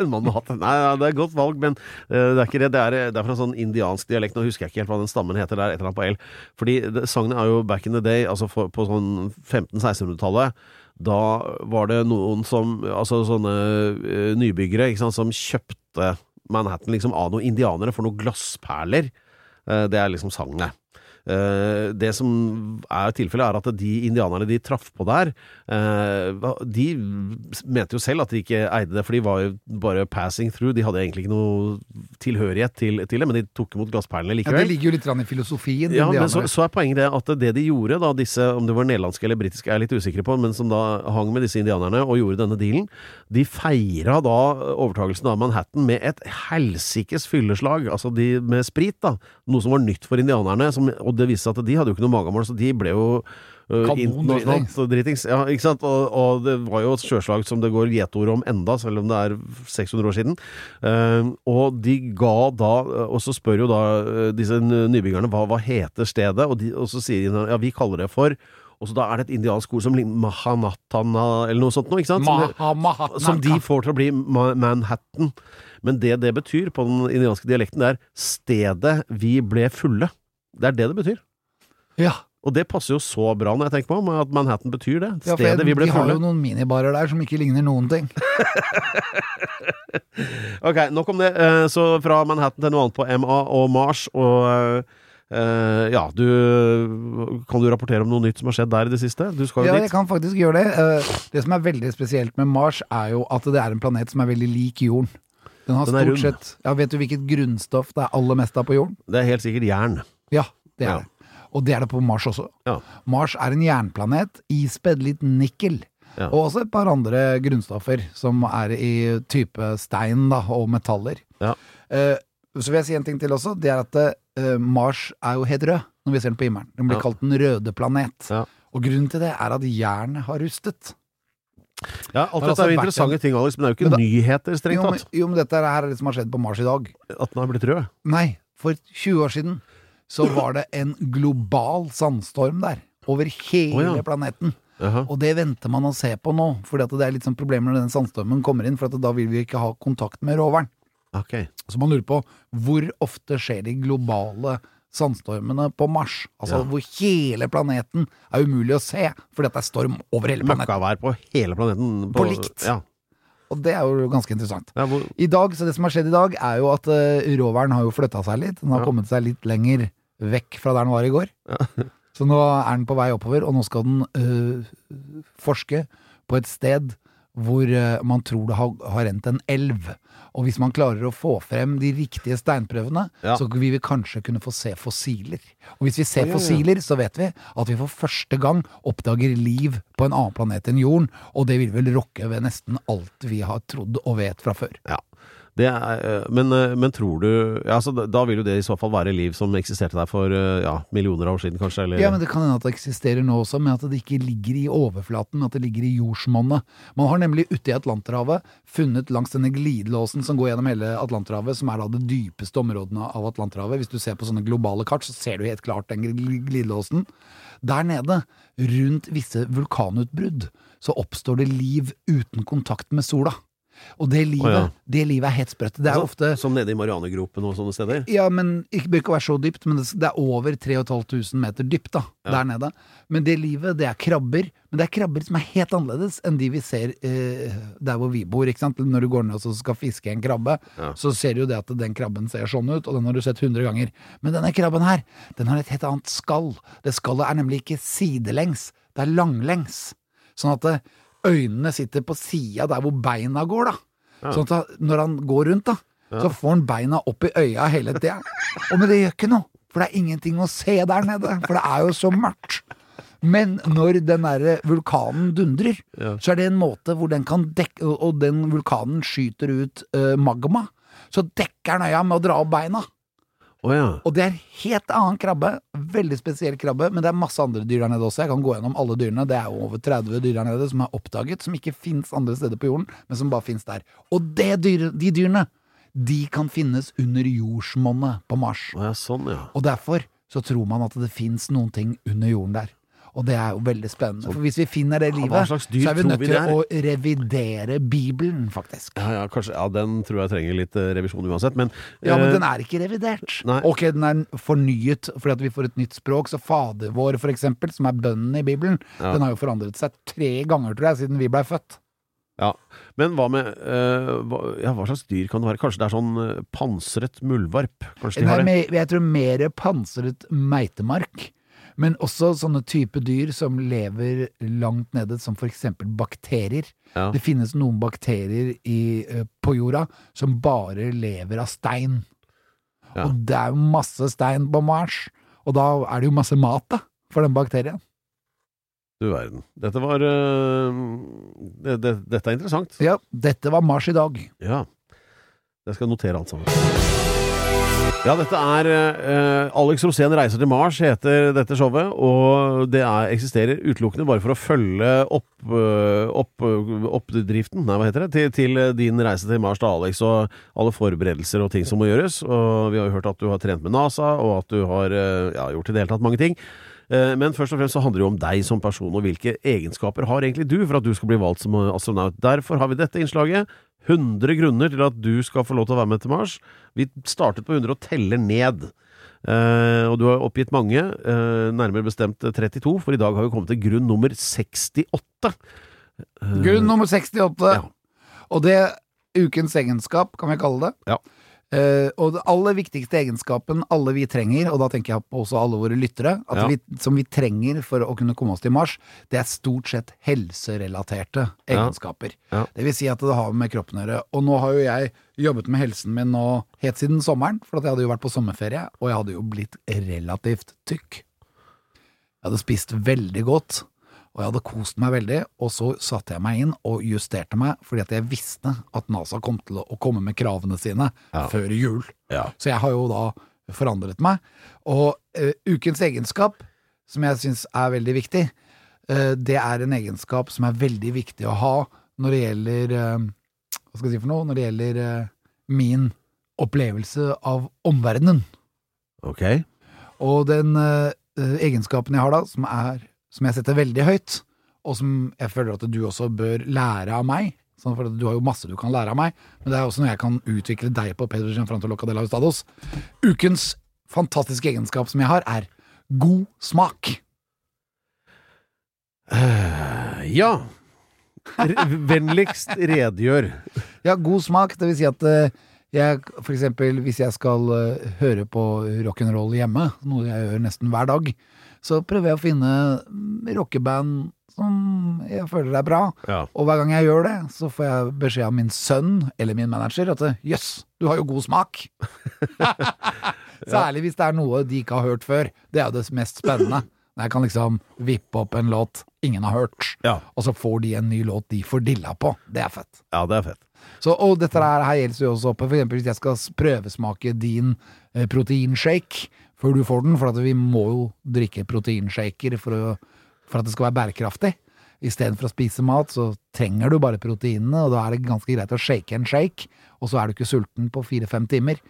En mann med hatt. Nei, ja, det er et godt valg, men eh, det er ikke det. Det er, det er fra en sånn indiansk dialekt. Nå husker jeg ikke helt hva den stammen heter der, et eller annet på L. Fordi det, er jo back in the day, altså for, på sånn 1500-1600-tallet. Da var det noen som Altså sånne eh, nybyggere ikke sant, som kjøpte Manhattan liksom av noen indianere for noen glassperler. Eh, det er liksom sagnet. Eh, det som er tilfellet, er at de indianerne de traff på der, eh, de mente jo selv at de ikke eide det, for de var jo bare passing through. De hadde egentlig ikke noe tilhørighet til, til det, men de tok imot glassperlene Ja, det ligger jo litt i filosofien. Ja, men så, så er poenget det at det de gjorde, da, disse, om det var nederlandske eller britiske, er jeg litt usikker på, men som da hang med disse indianerne og gjorde denne dealen, de feira da overtagelsen av Manhattan med et helsikes fylleslag, altså de med sprit, da. Noe som var nytt for indianerne, som, og det viste seg at de hadde jo ikke noe magemål, så de ble jo Kanondritings. Kanon internasjonalt dritings. Ja, ikke sant? Og, og det var jo et sjøslag som det går gjetord om enda, selv om det er 600 år siden. Uh, og de ga da Og så spør jo da eh, disse nybyggerne hva, hva heter stedet, og, de, og så sier de ja, vi kaller det for og så da er det et indiansk ord som ligner Mahanatana, eller noe sånt noe, ikke sant? Som, det- som de får til å bli Manhattan. Men det det betyr på den indianske dialekten, det er 'stedet vi ble fulle'. Det er det det betyr. Ja. Og det passer jo så bra når jeg tenker på om at Manhattan betyr det. Ja, jeg, vi ble de har jo noen minibarer der som ikke ligner noen ting. Ok, nok om det. Eh, Så fra Manhattan til noe annet på MA og Mars, og Uh, ja, du Kan du rapportere om noe nytt som har skjedd der i det siste? Du skal jo Ja, jeg kan faktisk gjøre det. Eh, Det som er veldig spesielt med Mars, er jo at det er en planet som er veldig lik jorden. Den har Den stort sett Ja, vet du hvilket grunnstoff det er aller mest av på jorden? Det er helt sikkert jern. Ja, det er det. Og det er det på Mars også. Ja. Mars er en jernplanet, ispedd litt nikkel. Ja. Og også et par andre grunnstoffer som er i type stein da, og metaller. Ja. Eh, så vil jeg si en ting til også. Det er at eh, Mars er jo helt rød når vi ser den på himmelen. Den blir Ja. kalt den røde planet. Ja. Og grunnen til det er at jernet har rustet. Ja, alt dette altså er jo interessante en- ting, Alex, men det er jo ikke da- nyheter, strengt tatt. jo, men dette er det som har skjedd på Mars i dag. At den har blitt rød. Nei, for 20 år siden så var det en global sandstorm der. Over hele oh, ja. planeten. Jaha. Og det venter man å se på nå, at det er litt sånn problemer når den sandstormen kommer inn, for at da vil vi ikke ha kontakt med roveren. Okay. Så man lurer på hvor ofte skjer de globale sandstormene på Mars? Altså Ja. hvor hele planeten er umulig å se, fordi at det er storm over hele planeten. Møkkavær på hele planeten. På likt. Ja. Og det er jo ganske interessant. Ja, hvor, I dag, så Det som har skjedd i dag, er jo at uh, roveren har jo flytta seg litt. Den har Ja. kommet seg litt lenger vekk fra der den var i går. Så nå er den på vei oppover, og nå skal den øh, forske på et sted hvor øh, man tror det har, har rent en elv. Og hvis man klarer å få frem de riktige steinprøvene, Ja. så vil vi kanskje kunne få se fossiler. Og hvis vi ser ja, ja. fossiler, så vet vi at vi for første gang oppdager liv på en annen planet enn jorden, og det vil vel rokke ved nesten alt vi har trodd og vet fra før. ja. Er, eh, men, eh, men tror du ja, altså, Da vil jo det i så fall være liv som eksisterte der for eh, ja, millioner av år siden, kanskje? Eller? Ja, men det kan hende at det eksisterer nå også, men at det ikke ligger i overflaten, men at det ligger i jordsmonnet. Man har nemlig ute i Atlanterhavet funnet langs denne glidelåsen som går gjennom hele Atlanterhavet, som er da det dypeste områdene av Atlanterhavet. Hvis du ser på sånne globale kart, så ser du helt klart den glidelåsen. Der nede, rundt visse vulkanutbrudd, så oppstår det liv uten kontakt med sola. Og det livet, oh, ja. det livet er helt sprøtt. Det er Altså, ofte Som nede i Marianegropen og sånne steder? ja, men ikke bør ikke være så dypt, men det, det er over 3500 meter dypt da, Ja. der nede. Men det livet, det er krabber, men det er krabber som er helt annerledes enn de vi ser eh, der hvor vi bor, ikke sant? Når du går ned og skal fiske en krabbe, Ja. så ser du jo det at den krabben ser sånn ut, og den har du sett 100 ganger. Men denne krabben her, den har et helt annet skall. Det skallet er nemlig ikke sidelengs, det er langlengs. Sånn at eh, øynene sitter på sida der hvor beina går, da. Ja. Sånn at når han går rundt, da, så får han beina opp i øya hele tida. Og men det gjør ikke noe, for det er ingenting å se der nede, for det er jo så mørkt. Men når den derre vulkanen dundrer, så er det en måte hvor den kan dekke og den vulkanen skyter ut uh, magma, så dekker den øya med å dra opp beina. Å ja. Og det er helt annen krabbe. Veldig spesiell krabbe, men det er masse andre dyr der nede også. Jeg kan gå gjennom alle dyrene. Det er jo over 30 dyr der nede som er oppdaget, som ikke fins andre steder på jorden, men som bare fins der. Og det dyr, de dyrene, de kan finnes under jordsmonnet på Mars. Oh, ja, sånn, ja. Og derfor så tror man at det fins noen ting under jorden der. Og det er jo veldig spennende. For hvis vi finner det livet, ja, så er vi nødt vi til å revidere Bibelen, faktisk. Ja, ja, kanskje, ja, den tror jeg trenger litt eh, revisjon uansett, men Ja, men eh, den er ikke revidert. Nei. Ok, den er fornyet fordi at vi får et nytt språk. Så Fader vår, for eksempel, som er bønnen i Bibelen, den har jo forandret seg tre ganger, tror jeg, siden vi blei født. Ja, Men hva med uh, hva, ja, hva slags dyr kan det være? Kanskje det er sånn pansret muldvarp? Kanskje de Nei, har det? jeg tror mer pansret meitemark. Men også sånne type dyr som lever langt nede, som for eksempel bakterier. Ja. Det finnes noen bakterier i, eh, på jorda som bare lever av stein. Ja. Og det er jo masse stein på Mars, og da er det jo masse mat, da, for den bakterien. Du verden. Dette var eh, det, det, Dette er interessant. Ja, dette var Mars i dag. Ja. Jeg skal notere alt sammen. Ja, dette er eh, Alex Rosén reiser til Mars, heter dette showet. Og det er, eksisterer utelukkende bare for å følge opp, eh, opp, Nei, hva heter det? Til, til din reise til Mars, da, Alex. Og alle forberedelser og ting som må gjøres. Og vi har jo hørt at du har trent med NASA, og at du har eh, ja, gjort i det hele tatt mange ting. Eh, Men først og fremst så handler det jo om deg som person, og hvilke egenskaper har egentlig du for at du skal bli valgt som astronaut. Derfor har vi dette innslaget. 100 grunner til at du skal få lov til å være med til Mars. Vi startet på 100 og teller ned. Uh, og du har oppgitt mange, uh, nærmere bestemt 32, for i dag har vi kommet til grunn nummer 68. Uh, Grunn nummer 68. Ja. Og det ukens egenskap, kan vi kalle det. Ja. Eh, og det aller viktigste egenskapen alle vi trenger, og da tenker jeg på også alle våre lyttere, Ja. vi, som vi trenger for å kunne komme oss til Mars, det er stort sett helserelaterte egenskaper. Ja. Det vil si at det har med kroppen å gjøre. Og nå har jo jeg jobbet med helsen min nå helt siden sommeren, for at jeg hadde jo vært på sommerferie, og jeg hadde jo blitt relativt tykk. Jeg hadde spist veldig godt, og jeg hadde kost meg veldig, og så satte jeg meg inn og justerte meg, fordi at jeg visste at NASA kom til å komme med kravene sine Ja. før jul. Ja. Så jeg har jo da forandret meg. Og uh, ukens egenskap, som jeg syns er veldig viktig, uh, det er en egenskap som er veldig viktig å ha når det gjelder uh, Hva skal jeg si for noe? Når det gjelder min opplevelse av omverdenen. Ok. Og den egenskapen jeg har da, som, er, som jeg setter veldig høyt, og som jeg føler at du også bør lære av meg sånn for Du har jo masse du kan lære av meg, men det er også noe jeg kan utvikle deg på. Pedro Gianfranto Locadella Hustados. Ukens fantastiske egenskap som jeg har, er god smak. Uh, ja. Vennligst redegjør. Ja, god smak, det vil si at eh, jeg, for eksempel hvis jeg skal eh, høre på rock'n'roll hjemme, noe jeg gjør nesten hver dag, så prøver jeg å finne mm, rockeband som jeg føler er bra. Ja. Og hver gang jeg gjør det, så får jeg beskjed av min sønn eller min manager at jøss, du har jo god smak. Særlig hvis det er noe de ikke har hørt før. Det er jo det mest spennende. Jeg kan liksom vippe opp en låt ingen har hørt, Ja. og så får de en ny låt de får dilla på. Det er fett. ja, det er fett. Så, og dette her, her gjelder jo også for eksempel hvis jeg skal prøvesmake din eh, proteinshake før du får den, for vi må jo drikke proteinshaker for, å, for at det skal være bærekraftig. Istedenfor å spise mat, så trenger du bare proteinene, og da er det ganske greit å shake en shake, og så er du ikke sulten på fire-fem timer.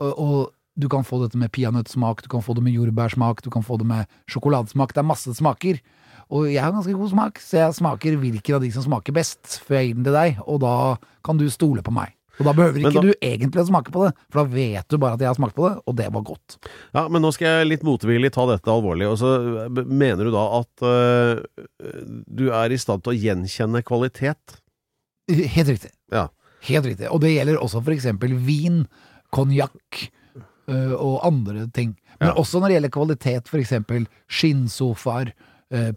Og, og du kan få dette med peanøttsmak, du kan få det med jordbærsmak, du kan få det med sjokoladesmak. Det er masse smaker. Og jeg har ganske god smak, så jeg smaker hvilken av de som smaker best, før jeg gir den til deg, og da kan du stole på meg. Og da behøver ikke da- du egentlig å smake på det, for da vet du bare at jeg har smakt på det, og det var godt. Ja, men nå skal jeg litt motvillig ta dette alvorlig. Og så mener du da at øh, du er i stand til å gjenkjenne kvalitet? Helt riktig. Ja. Helt riktig. Og det gjelder også for eksempel vin, konjakk øh, og andre ting. Men Ja. også når det gjelder kvalitet, for eksempel skinnsofaer,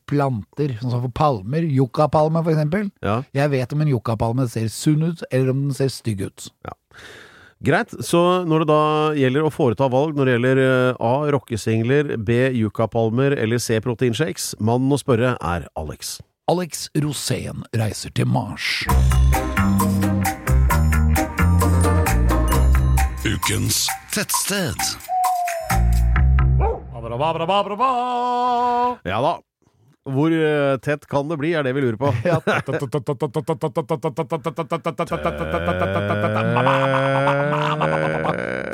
planter, sånn som for palmer. Yuccapalme, for eksempel. Ja. Jeg vet om en yuccapalme ser sunn ut, eller om den ser stygg ut. Greit. Så når det da gjelder å foreta valg når det gjelder eh, A. rockesingler, B. yuccapalmer eller C. proteinshakes, mannen å spørre er Alex. Alex Rosén reiser til Mars. Ukens tettsted. Ja da. Hvor eh, tett kan det bli, er det vi lurer på.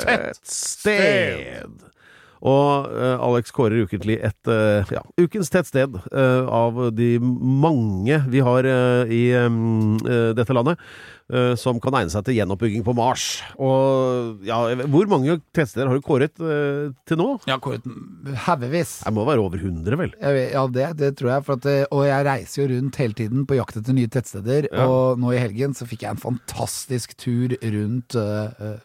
Tett sted! Og eh, Alex kårer ukentlig et eh, ja, ukens tettsted sted av de mange vi har eh, i eh, dette landet, eh, som kan egne seg til gjenoppbygging på Mars. Og ja, hvor mange tettsteder har du kåret eh, til nå? Jeg har kåret haugevis. Det må være over 100, vel? Ja, det, det tror jeg. For at, eh, og jeg reiser jo rundt hele tiden på jakt etter nye tettsteder. Ja. Og nå i helgen så fikk jeg en fantastisk tur rundt uh, eh,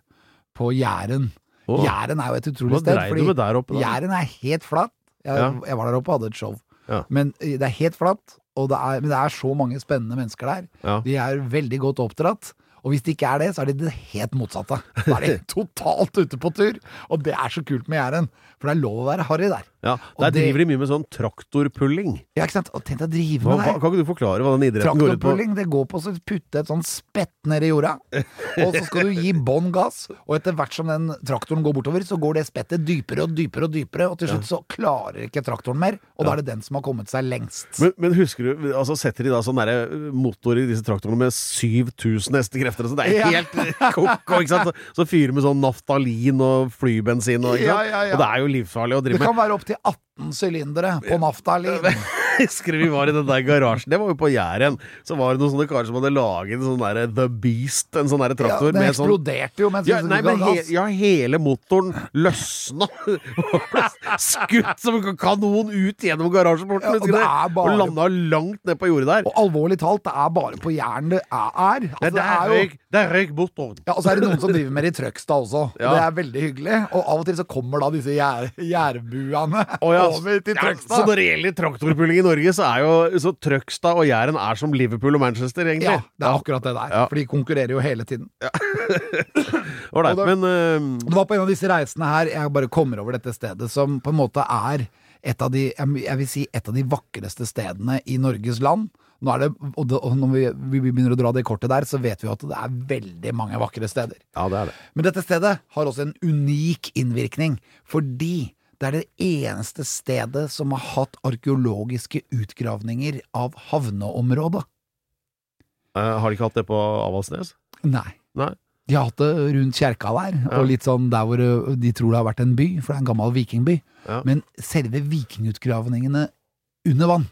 på Jæren. Oh. Jæren er jo et utrolig sted. Hva dreier du med der oppe, da? Jæren er helt flatt. Jeg, Ja. jeg var der oppe og hadde et show. Ja. Men eh, det er helt flatt, det er, men det er så mange spennende mennesker der. Ja. De er veldig godt oppdratt. Og hvis det ikke er det, så er det det helt motsatte. Da er de totalt ute på tur. Og det er så kult med Jæren, for det er lov å være harry der. Ja, Der det- driver de mye med sånn traktorpulling. Ja, ikke sant? Og tenk deg å drive med det. kan ikke du forklare hva den idretten går ut på? Traktorpulling, det går på å putte et sånn spett ned i jorda, og så skal du gi bånn gass, og etter hvert som den traktoren går bortover, så går det spettet dypere og dypere og dypere, og til slutt så klarer ikke traktoren mer, og da er det den som har kommet seg lengst. Men, men husker du, altså setter de da sånn derre motor i disse traktorene med 7000 hestekrefter? Så det er helt ja. koko, ikke sant? Så, så fyrer med sånn naftalin og flybensin og? Ja, ja, ja. Og det er jo livsfarlig å Det drive med. kan være opptil 18 sylindere på naftalin. Husker vi var i den der garasjen? Det var jo på Jæren. Så var det noen sånne karer som hadde laget en sånn derre The Beast, en sånn derre Ja, traktor. eksploderte med sånn jo mens ja, nei, men he, ja, hele motoren løsna skutt som en kanon ut gjennom garasjeporten. Ja, husker du det det? bare- Og landa langt ned på jordet der. Og alvorlig talt, det er bare på Jæren det er. Altså, Nei, det er jo- røyk, det er røyk motoren. Ja, Og så er det noen som driver med det i Trøgstad også. Ja. Det er veldig hyggelig. Og av og til så kommer da disse gjær, jærbuene Å ja, over til ja, så når det gjelder traktorpulling i Norge, så er jo så Trøgstad og Jæren er som Liverpool og Manchester, egentlig. Ja, det er akkurat det der. Ja. For de konkurrerer jo hele tiden. Ålreit, men uh... Det var på en av disse reisene her jeg bare kommer over dette stedet, som på en måte er et av de, jeg vil si et av de vakreste stedene i Norges land. Er det, og, det, og når vi, vi begynner å dra det kortet der, så vet vi at det er veldig mange vakre steder. Ja, det er det. Men dette stedet har også en unik innvirkning, fordi det er det eneste stedet som har hatt arkeologiske utgravninger av havneområdet. Eh, har de ikke hatt det på Avaldsnes? Nei. Nei. De har hatt det rundt kjerka der, Ja. og litt sånn der hvor de tror det har vært en by, for det er en gammel vikingby. Ja. Men selve vikingutgravningene under vann.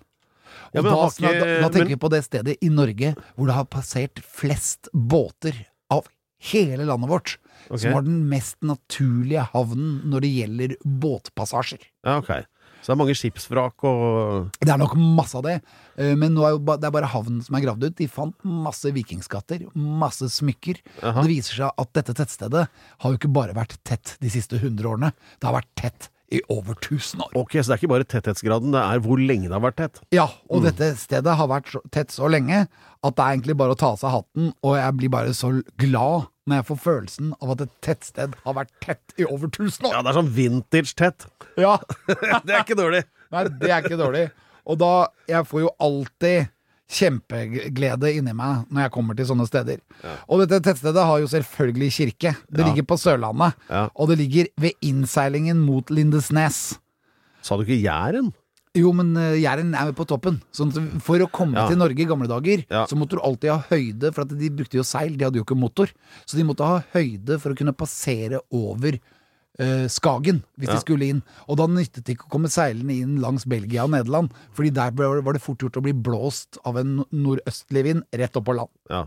Ja, Og men da, ikke- da, da tenker men- vi på det stedet i Norge hvor det har passert flest båter av hele landet vårt. Okay. Som har den mest naturlige havnen når det gjelder båtpassasjer. Ja, ok. Så det er mange skipsvrak og Det er nok masse av det, eh, men nå er det er bare havnen som er gravd ut. De fant masse vikingskatter, masse smykker. Aha. Det viser seg at dette tettstedet har jo ikke bare vært tett de siste 100 årene, det har vært tett i over 1000 år. Ok, så det er ikke bare tetthetsgraden, det er hvor lenge det har vært tett. Ja, og dette stedet har vært tett så lenge at det er egentlig bare å ta av seg hatten, og jeg blir bare så glad når jeg får følelsen av at et tettsted har vært tett i over 1000 år. Ja, det er sånn vintage tett. Ja. det er ikke dårlig. Nei, det er ikke dårlig. Og da Jeg får jo alltid kjempeglede inni meg når jeg kommer til sånne steder. Og dette tettstedet har jo selvfølgelig kirke. Det Ja. ligger på Sørlandet. Ja. Og det ligger ved innseilingen mot Lindesnes. Sa du ikke Jæren? Jo, men uh, Jæren er jo på toppen. Sånn for å komme Ja. til Norge i gamle dager, Ja. så måtte du alltid ha høyde, for at de brukte jo seil, de hadde jo ikke motor. Så de måtte ha høyde for å kunne passere over eh, Skagen, hvis Ja. de skulle inn. Og da nyttet det ikke å komme seilende inn langs Belgia og Nederland, fordi der ble- var det fort gjort å bli blåst av en nordøstlig vind rett opp på land. Ja.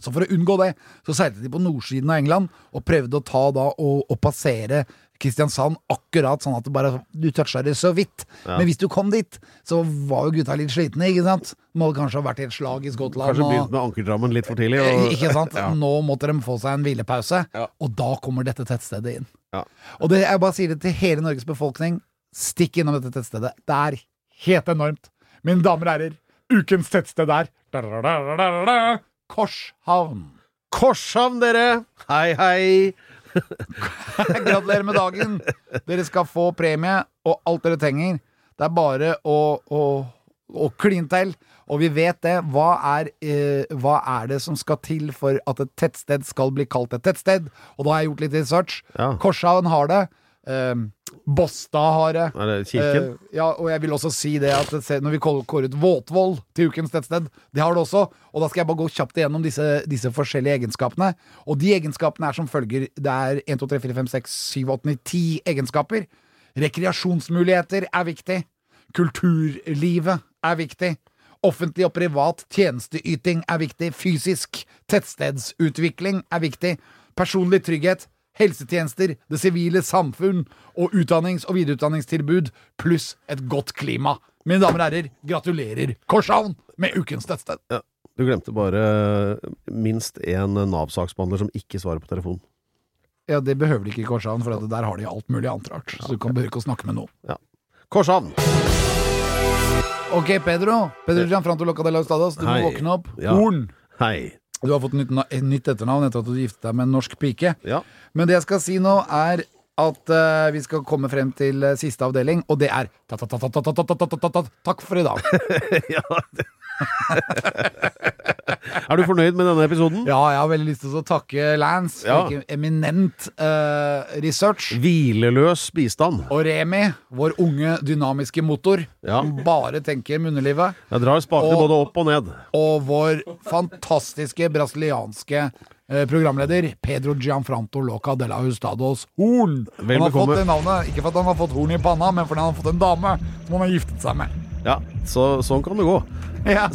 Så for å unngå det, så seilte de på nordsiden av England og prøvde å ta da og, og passere Kristiansand akkurat sånn at det bare, du toucha det så vidt. Ja. Men hvis du kom dit, så var jo gutta litt slitne, ikke sant? Må kanskje ha vært i et slag i Skottland. Kanskje begynt med ankerdrammen litt for tidlig. Eh, Og, Ikke sant? Ja. Nå måtte de få seg en hvilepause, Ja. og da kommer dette tettstedet inn. Ja. Og det, jeg bare sier det til hele Norges befolkning, stikk innom dette tettstedet. Det er helt enormt. Mine damer og herrer, ukens tettsted er Korshavn. Korshavn, dere! Hei, hei! Gratulerer med dagen! Dere skal få premie og alt dere trenger. Det er bare å, å, å kline til. Og vi vet det. Hva er, eh, hva er det som skal til for at et tettsted skal bli kalt et tettsted? Og da har jeg gjort litt research. Ja. Korshavn har det. Eh, Båstad har det. Kirken? Eh, ja, og jeg vil også si det at når vi kål- kåret Våtvoll til ukens tettsted, det har det også. Og da skal jeg bare gå kjapt igjennom disse, disse forskjellige egenskapene. Og de egenskapene er som følger. Det er 1, 2, 3, 4, 5, 6, 7, 8, 9, 10 egenskaper. Rekreasjonsmuligheter er viktig. Kulturlivet er viktig. Offentlig og privat tjenesteyting er viktig. Fysisk tettstedsutvikling er viktig. Personlig trygghet, helsetjenester, det sivile samfunn og utdannings- og videreutdanningstilbud, pluss et godt klima. Mine damer og herrer, gratulerer Korshavn med ukens tettsted. Ja. Du glemte bare minst én Nav-saksbehandler som ikke svarer på telefon. Ja, Det behøver de ikke i Korshavn, for der har de alt mulig annet rart. Så du kan behøver ikke å snakke med noen. Ja. Korshavn! Ok, Pedro. Pedro Gianfranto Locadella Ustados, du Hei. må våkne opp. Ja. Horn. Hei. Du har fått nytt, nytt etternavn etter at du giftet deg med en norsk pike. Ja. Men det jeg skal si nå, er at vi skal komme frem til siste avdeling, og det er Takk for i dag. er du fornøyd med denne episoden? Ja, jeg har veldig lyst til å takke Lance. Ja. Eminent uh, research. Hvileløs bistand. Og Remi, vår unge dynamiske motor, ja. som bare tenker munnelivet. Jeg drar spakene både opp og ned. Og vår fantastiske brasilianske programleder Pedro Gianfranto Loca de la Hustados Horn. Vel han har bekomme. fått det navnet ikke for at han har fått horn i panna, men fordi han har fått en dame som han har giftet seg med. Ja, så, sånn kan det gå. Ja.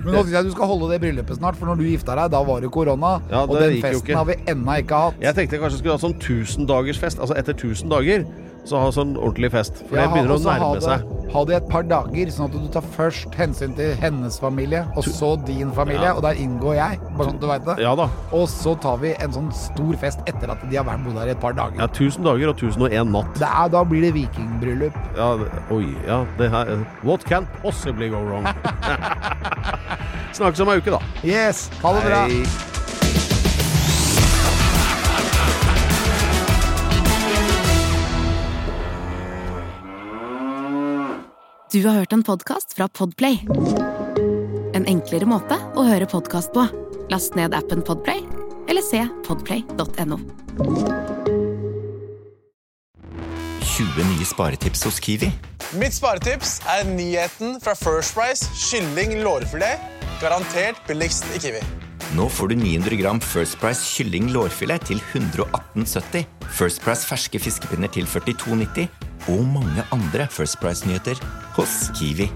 men nå syns jeg du skal holde det bryllupet snart, for når du gifta deg, da var det korona. Ja, og den festen har vi ennå ikke hatt. Jeg tenkte jeg kanskje skulle ha sånn tusendagersfest. Altså etter tusen dager, så ha sånn ordentlig fest. For det begynner å ha nærme det- seg. Ha det i et par dager, sånn at du tar først hensyn til hennes familie, og så din familie, Ja. og der inngår jeg, bare sånn at du veit det. Ja da. Og så tar vi en sånn stor fest etter at de har bodd her i et par dager. Ja, tusen dager og tusen og en natt. Det er, da blir det vikingbryllup. Ja, det, oi, ja, det her What can possibly go wrong? Snakkes om ei uke, da. Yes, ha det bra. Hei. Du har hørt en podkast fra Podplay. En enklere måte å høre podkast på. Last ned appen Podplay, eller se podplay.no. 20 nye sparetips hos Kiwi. Mitt sparetips er nyheten fra First Price kylling lårfilet. Garantert billigst i Kiwi. Nå får du 900 gram First Price kylling lårfilet til 118,70. First Price ferske fiskepinner til 42,90. Og mange andre First Price-nyheter hos Kiwi.